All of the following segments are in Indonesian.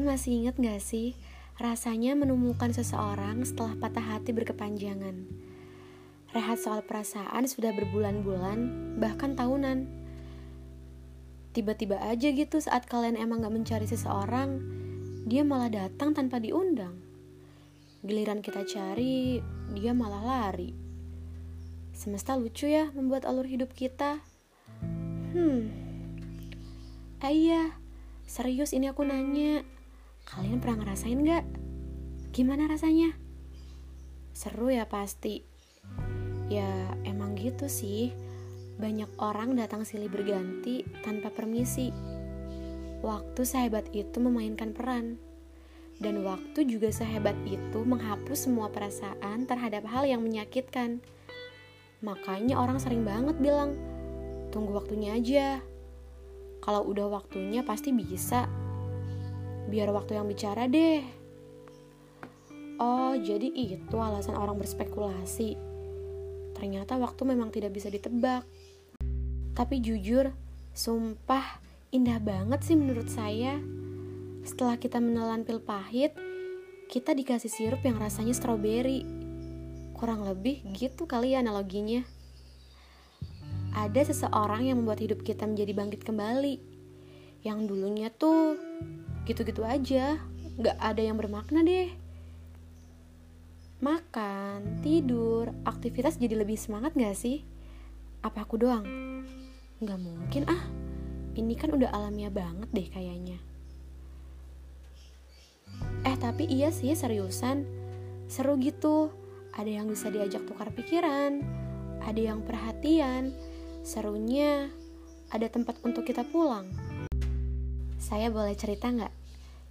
Kalian masih ingat gak sih rasanya menemukan seseorang setelah patah hati berkepanjangan? Rehat soal perasaan sudah berbulan-bulan, bahkan tahunan. Tiba-tiba aja gitu saat kalian emang gak mencari seseorang, dia malah datang tanpa diundang. Giliran kita cari, dia malah lari. Semesta lucu ya membuat alur hidup kita. Hmm. Eh iya, Serius ini aku nanya, kalian pernah ngerasain gak? Gimana rasanya? Seru ya pasti. Ya emang gitu sih, banyak orang datang silih berganti tanpa permisi. Waktu sehebat itu memainkan peran. Dan waktu juga sehebat itu menghapus semua perasaan terhadap hal yang menyakitkan. Makanya orang sering banget bilang, tunggu waktunya aja, kalau udah waktunya pasti bisa. Biar waktu yang bicara deh. Oh, jadi itu alasan orang berspekulasi. Ternyata waktu memang tidak bisa ditebak. Tapi jujur, sumpah indah banget sih menurut saya. Setelah kita menelan pil pahit, kita dikasih sirup yang rasanya stroberi. Kurang lebih gitu kali ya analoginya ada seseorang yang membuat hidup kita menjadi bangkit kembali. Yang dulunya tuh gitu-gitu aja, gak ada yang bermakna deh. Makan, tidur, aktivitas jadi lebih semangat gak sih? Apa aku doang? Gak mungkin ah, ini kan udah alamiah banget deh kayaknya. Eh tapi iya sih seriusan, seru gitu. Ada yang bisa diajak tukar pikiran, ada yang perhatian, Serunya ada tempat untuk kita pulang. Saya boleh cerita nggak?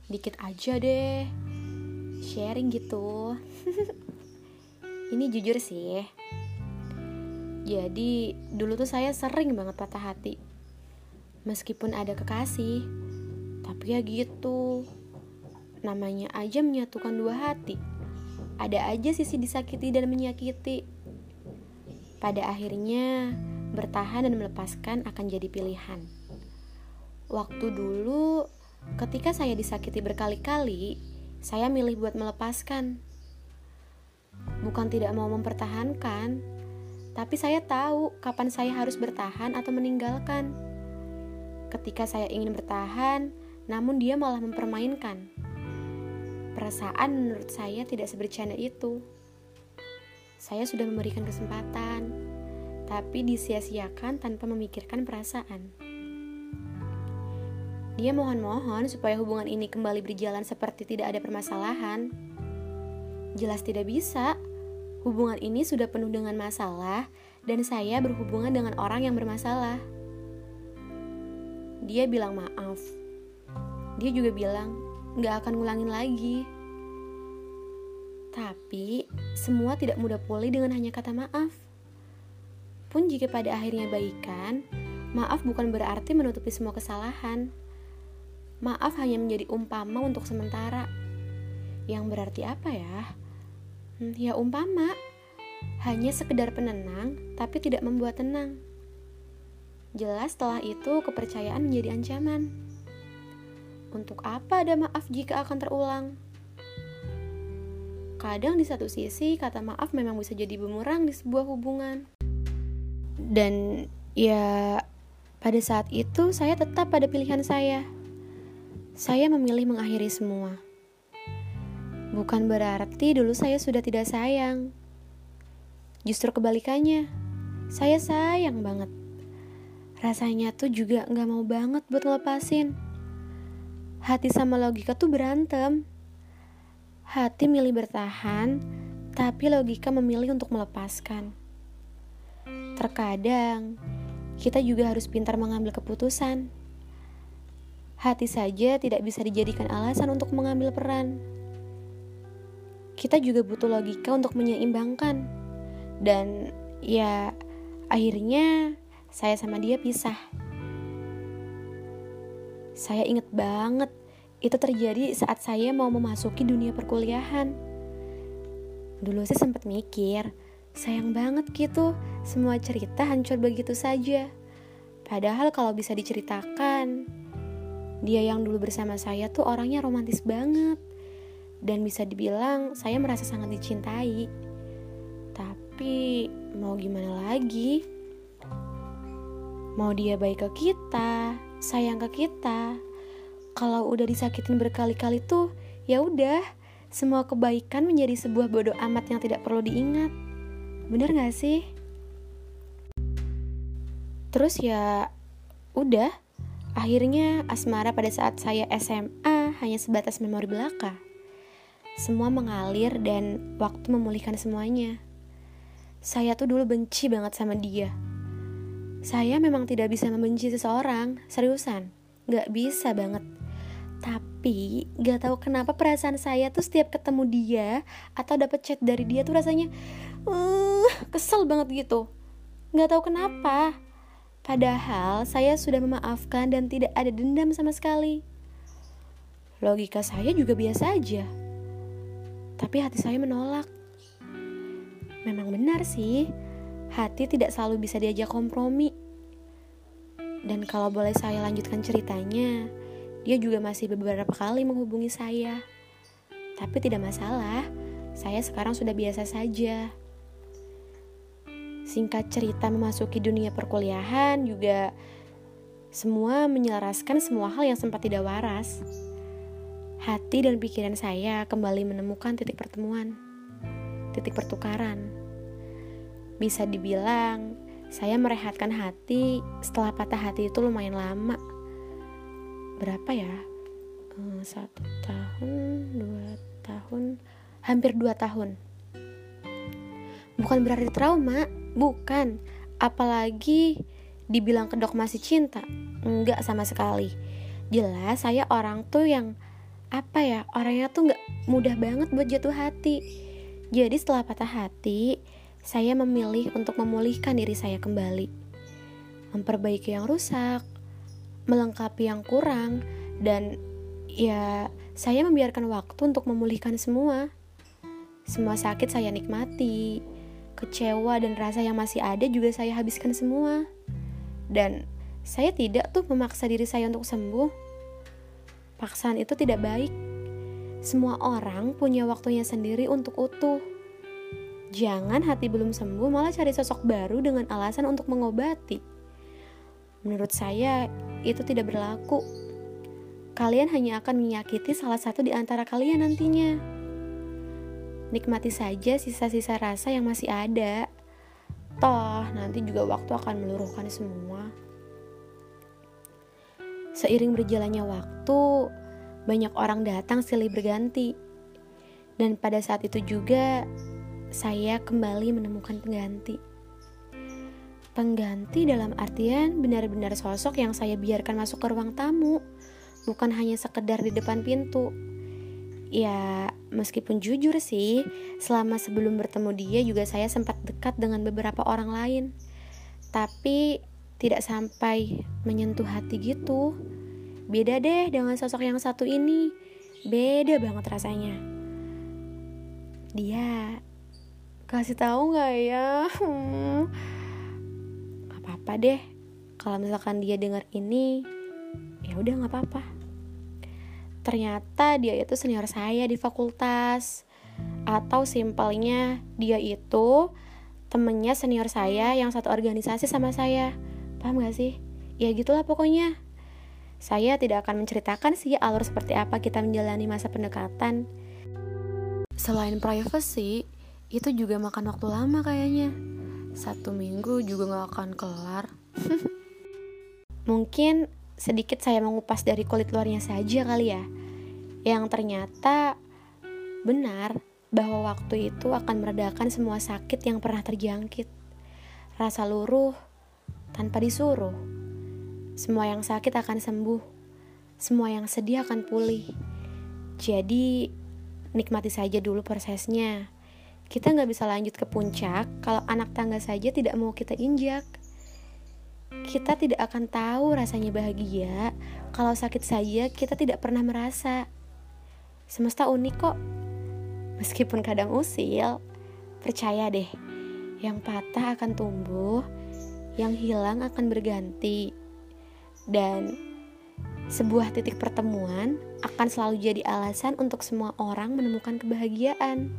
Dikit aja deh. Sharing gitu. Ini jujur sih. Jadi dulu tuh saya sering banget patah hati. Meskipun ada kekasih, tapi ya gitu. Namanya aja menyatukan dua hati. Ada aja sisi disakiti dan menyakiti. Pada akhirnya, bertahan dan melepaskan akan jadi pilihan. Waktu dulu, ketika saya disakiti berkali-kali, saya milih buat melepaskan. Bukan tidak mau mempertahankan, tapi saya tahu kapan saya harus bertahan atau meninggalkan. Ketika saya ingin bertahan, namun dia malah mempermainkan. Perasaan menurut saya tidak sebercanda itu. Saya sudah memberikan kesempatan, tapi disia-siakan tanpa memikirkan perasaan. Dia mohon-mohon supaya hubungan ini kembali berjalan seperti tidak ada permasalahan. Jelas tidak bisa. Hubungan ini sudah penuh dengan masalah dan saya berhubungan dengan orang yang bermasalah. Dia bilang maaf. Dia juga bilang gak akan ngulangin lagi. Tapi semua tidak mudah pulih dengan hanya kata maaf. Pun jika pada akhirnya baikan, maaf bukan berarti menutupi semua kesalahan. Maaf hanya menjadi umpama untuk sementara. Yang berarti apa ya? Hmm, ya umpama, hanya sekedar penenang tapi tidak membuat tenang. Jelas setelah itu kepercayaan menjadi ancaman. Untuk apa ada maaf jika akan terulang? Kadang di satu sisi kata maaf memang bisa jadi bumerang di sebuah hubungan dan ya pada saat itu saya tetap pada pilihan saya. Saya memilih mengakhiri semua. Bukan berarti dulu saya sudah tidak sayang. Justru kebalikannya, saya sayang banget. Rasanya tuh juga gak mau banget buat ngelepasin. Hati sama logika tuh berantem. Hati milih bertahan, tapi logika memilih untuk melepaskan. Terkadang kita juga harus pintar mengambil keputusan. Hati saja tidak bisa dijadikan alasan untuk mengambil peran. Kita juga butuh logika untuk menyeimbangkan. Dan ya, akhirnya saya sama dia pisah. Saya inget banget itu terjadi saat saya mau memasuki dunia perkuliahan. Dulu sih sempat mikir, sayang banget gitu semua cerita hancur begitu saja. Padahal kalau bisa diceritakan, Dia yang dulu bersama saya tuh orangnya romantis banget. Dan bisa dibilang saya merasa sangat dicintai. Tapi mau gimana lagi? Mau dia baik ke kita, sayang ke kita. Kalau udah disakitin berkali-kali tuh, ya udah, semua kebaikan menjadi sebuah bodoh amat yang tidak perlu diingat. Bener gak sih? Terus ya udah, akhirnya asmara pada saat saya SMA hanya sebatas memori belaka. Semua mengalir dan waktu memulihkan semuanya. Saya tuh dulu benci banget sama dia. Saya memang tidak bisa membenci seseorang, seriusan. Gak bisa banget. Tapi gak tahu kenapa perasaan saya tuh setiap ketemu dia atau dapat chat dari dia tuh rasanya uh, kesel banget gitu. Gak tahu kenapa. Padahal saya sudah memaafkan dan tidak ada dendam sama sekali. Logika saya juga biasa aja. Tapi hati saya menolak. Memang benar sih, hati tidak selalu bisa diajak kompromi. Dan kalau boleh saya lanjutkan ceritanya, dia juga masih beberapa kali menghubungi saya. Tapi tidak masalah, saya sekarang sudah biasa saja. Singkat cerita memasuki dunia perkuliahan juga semua menyelaraskan semua hal yang sempat tidak waras. Hati dan pikiran saya kembali menemukan titik pertemuan, titik pertukaran. Bisa dibilang, saya merehatkan hati setelah patah hati itu lumayan lama berapa ya eh, satu tahun dua tahun hampir dua tahun bukan berarti trauma bukan. Apalagi dibilang kedok masih cinta. Enggak sama sekali. Jelas saya orang tuh yang apa ya orangnya tuh nggak mudah banget buat jatuh hati. Jadi setelah patah hati saya memilih untuk memulihkan diri saya kembali. Memperbaiki yang rusak melengkapi yang kurang dan ya saya membiarkan waktu untuk memulihkan semua. Semua sakit saya nikmati, kecewa dan rasa yang masih ada juga saya habiskan semua. Dan saya tidak tuh memaksa diri saya untuk sembuh. Paksaan itu tidak baik. Semua orang punya waktunya sendiri untuk utuh. Jangan hati belum sembuh malah cari sosok baru dengan alasan untuk mengobati. Menurut saya, itu tidak berlaku. Kalian hanya akan menyakiti salah satu di antara kalian nantinya. Nikmati saja sisa-sisa rasa yang masih ada. Toh, nanti juga waktu akan meluruhkan semua. Seiring berjalannya waktu, banyak orang datang silih berganti. Dan pada saat itu juga, saya kembali menemukan pengganti. Pengganti dalam artian benar-benar sosok yang saya biarkan masuk ke ruang tamu, bukan hanya sekedar di depan pintu. Ya, meskipun jujur sih, selama sebelum bertemu dia juga saya sempat dekat dengan beberapa orang lain. Tapi tidak sampai menyentuh hati gitu. Beda deh dengan sosok yang satu ini. Beda banget rasanya. Dia kasih tahu nggak ya? Hmm apa-apa deh kalau misalkan dia dengar ini ya udah nggak apa-apa ternyata dia itu senior saya di fakultas. Atau simpelnya dia itu temennya senior saya yang satu organisasi sama saya. Paham gak sih? Ya gitulah pokoknya. Saya tidak akan menceritakan sih alur seperti apa kita menjalani masa pendekatan. Selain privacy itu juga makan waktu lama kayaknya. Satu minggu juga gak akan kelar. Mungkin sedikit saya mengupas dari kulit luarnya saja kali ya. Yang ternyata benar bahwa waktu itu akan meredakan semua sakit yang pernah terjangkit. Rasa luruh tanpa disuruh. Semua yang sakit akan sembuh. Semua yang sedih akan pulih. Jadi, nikmati saja dulu prosesnya kita nggak bisa lanjut ke puncak kalau anak tangga saja tidak mau kita injak. Kita tidak akan tahu rasanya bahagia kalau sakit saja kita tidak pernah merasa. Semesta unik kok. Meskipun kadang usil, percaya deh, yang patah akan tumbuh, yang hilang akan berganti. Dan Sebuah titik pertemuan akan selalu jadi alasan untuk semua orang menemukan kebahagiaan.